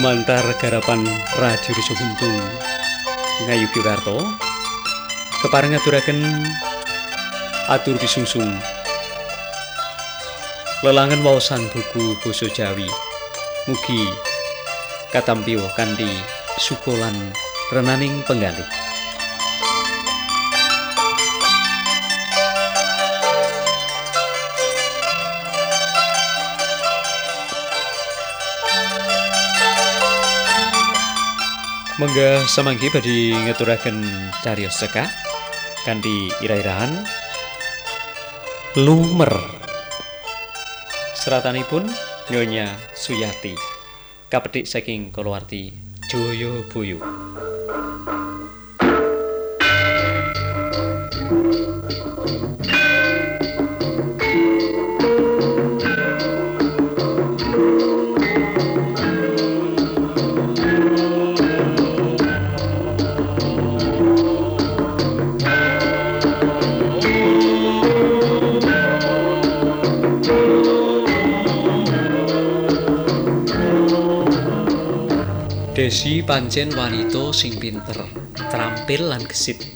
lumantar garapan Radio Riso Buntung Ngayugi Warto kepareng aturaken atur pisungsung lelangan wawasan buku basa Jawi mugi katampiwa kanthi sukolan renaning penggalih Mengga samangke badhe ngeturaken cariyos sekah kanthi ira-irahan Lumer. Seratanipun Nyonya Suyati. Kapethik saking kulawarti Joyoboyo. Desi pancen wanita sing pinter, trampil lan gesit.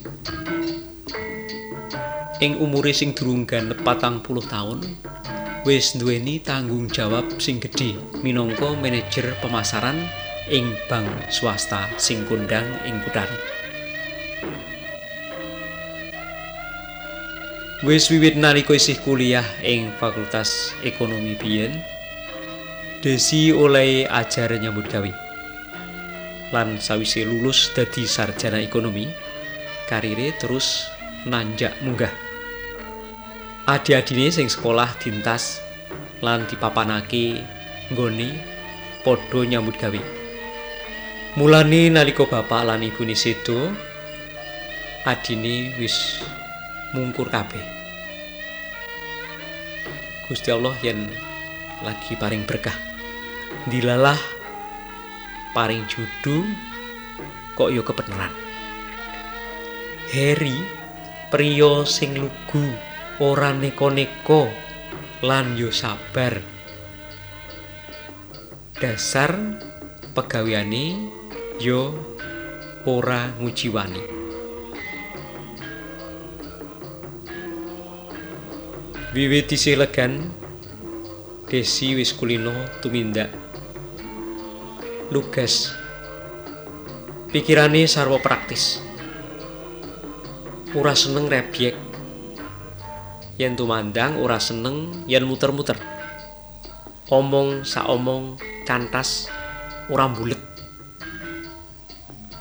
Ing umure sing durung ganep patang puluh taun, wis nduweni tanggung jawab sing gedhe minangka manajer pemasaran ing bank swasta sing kondang ing kuthane. Wis wiwit nalika isih kuliah ing Fakultas Ekonomi biyen, Desi oleh ajar nyambut gawe. Lan sawise lulus dadi sarjana ekonomi karire terus nanjak munggah. Adi-adine sing sekolah dintas lan dipapanake nggone padha nyambut gawe. Mulane nalika bapak lan ibune sedo adine wis mungkur kabeh. Gusti Allah yen lagi paring berkah. Dilalah paring judu kok yo kebenaran? Harry priya sing lugu ora neko-neko lan yo sabar. Dasar pegaweane yo ora ngujiwani. Wiwit isih legan Desi wis kulino tumindak lugas pikirane sarwa praktis. Ora seneng rebyek. Yen tumandang ora seneng yen muter-muter. Omong sak omong cantas ora bulet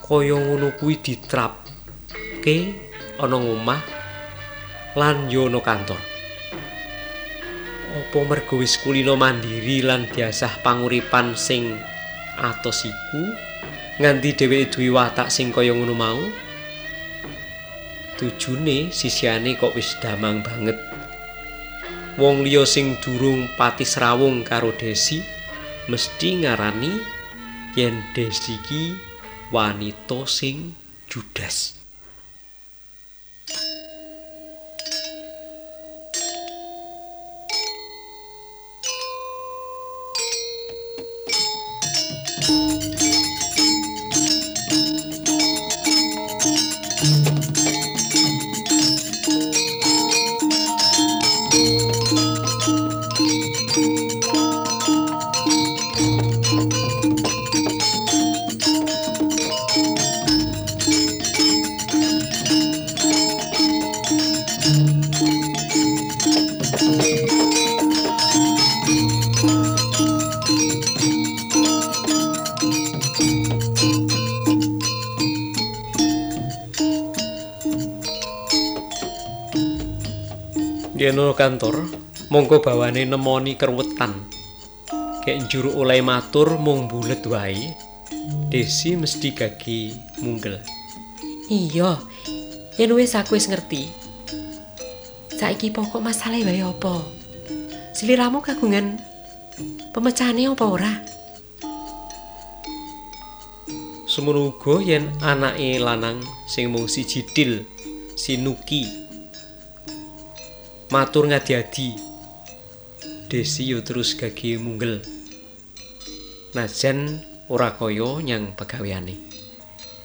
kaya ngono kuwi ditrapke ana omah lan yo ana kantor. Apa mergo wis kulino mandiri lan diasah panguripan sing atos iku nganti dheweke duwe watak sing kaya ngono mau. Tujune sisiane kok wis damang banget. Wong liya sing durung pati srawung karo Desi mesti ngarani yen Desi ki wanita sing judas yen kantor mongko bawane nemoni kerwetan. Kek njuru oleh matur mung bulet wae. Desi mesti gagi munggel. Iya yen wis aku wis ngerti. Saiki pokok masalah wae apa? Sliramu kagungan pemecahane apa ora? Semono uga yen anake lanang sing mung siji dil sinuki matur ngadi-adi Desi yo terus gagi munggel najan ora kaya nyang pegaweane.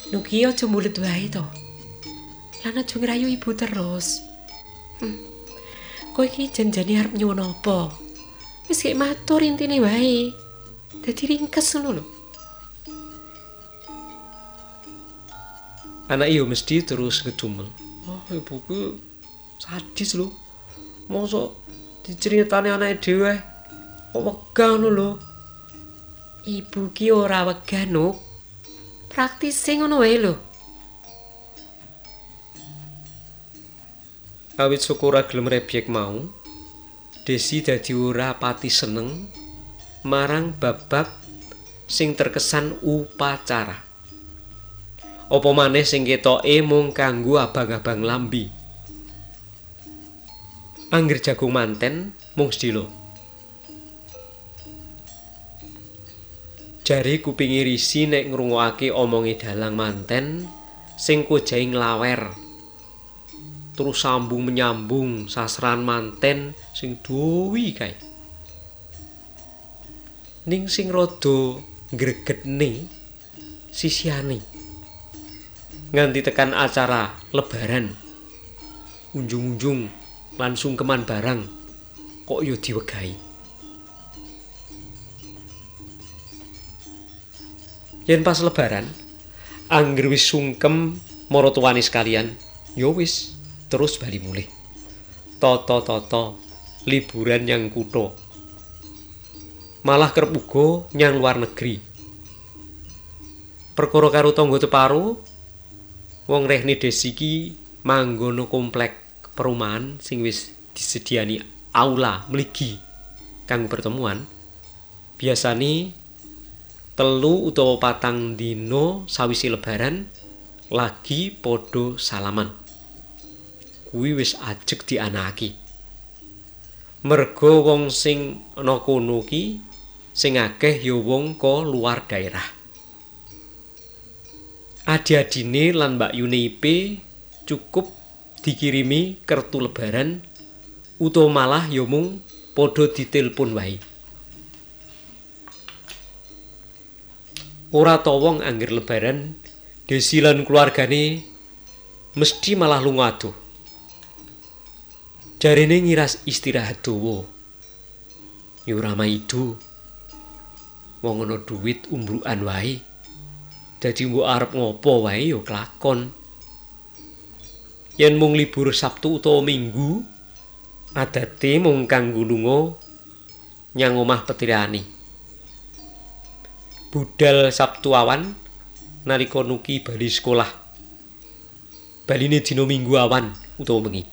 Nugi aja mulut wae to. Lan aja ngrayu ibu terus. Hmm. Kowe iki janjane arep nyuwun apa? Wis kek matur intine wae. Dadi ringkes ngono lho. Anak iyo mesti terus ngedumel. Oh, ibuku sadis lho. Mosok diceritani anake dhewe. Kok wegah ngono lho. Ibu ki ora wegah, Nuk. Praktise ngono wae lho. Awit syukur gelem rebyek mau, Desi dadi ora pati seneng marang bab-bab sing terkesan upacara. Apa maneh sing ketoke mung kanggo abang-abang lambi. Angger jagung manten mung sedilo. Jari kupingi risi nek ngrungokake omonge dalang manten sing kojahe nglawer. terus sambung menyambung sasran manten sing duwi kae ning sing rada gregetne sisiane nganti tekan acara lebaran unjung-unjung langsung keman barang kok yo diwegahi yen pas lebaran angger wis sungkem maratuwani sekalian yo wis terus bali mulih. Toto-toto liburan yang kutho. Malah kerep uga nyang luar negeri. Perkara karo tangga teparu, wong rehne desi iki manggono komplek perumahan sing wis disediani aula mligi kanggo pertemuan. Biasane telu utawa patang dino sawise lebaran lagi podo salaman. kuwi wis ajeg dianaki. Mergo wong sing ana kono ki sing akeh ya wong luar daerah. Adi-adine lan Mbak Yune cukup dikirimi kertu lebaran utawa malah ya mung padha ditelepon wae. Ora ta wong angger lebaran Desi lan keluargane mesti malah lunga aduh. jarene ngiras istirahat dawa yo ora maidu wong ana duit umbrukan wae dadi mbok arep ngopo wae yo kelakon yen mung libur Sabtu utawa Minggu adate mung kanggo lunga nyang omah petirani budal Sabtu awan nalika nuki bali sekolah. Baline dina Minggu awan utawa bengi.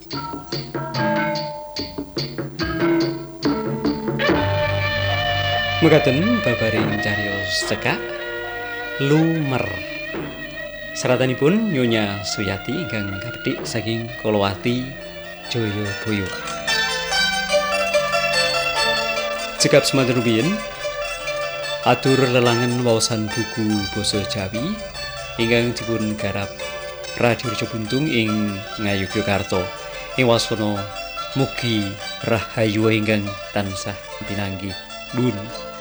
Mekaten babaring cariyos cekak lumer. Seratanipun Nyonya Suyati ingkang kapethik saking Kolowati Jayabaya. Cekap semanten rumiyin atur lelangan wawasan buku basa Jawi ingkang dipun garap Radio Rejo Buntung ing Ngayogyakarta. Ing wasana mugi rahayu ingkang tansah pinanggih. Dun.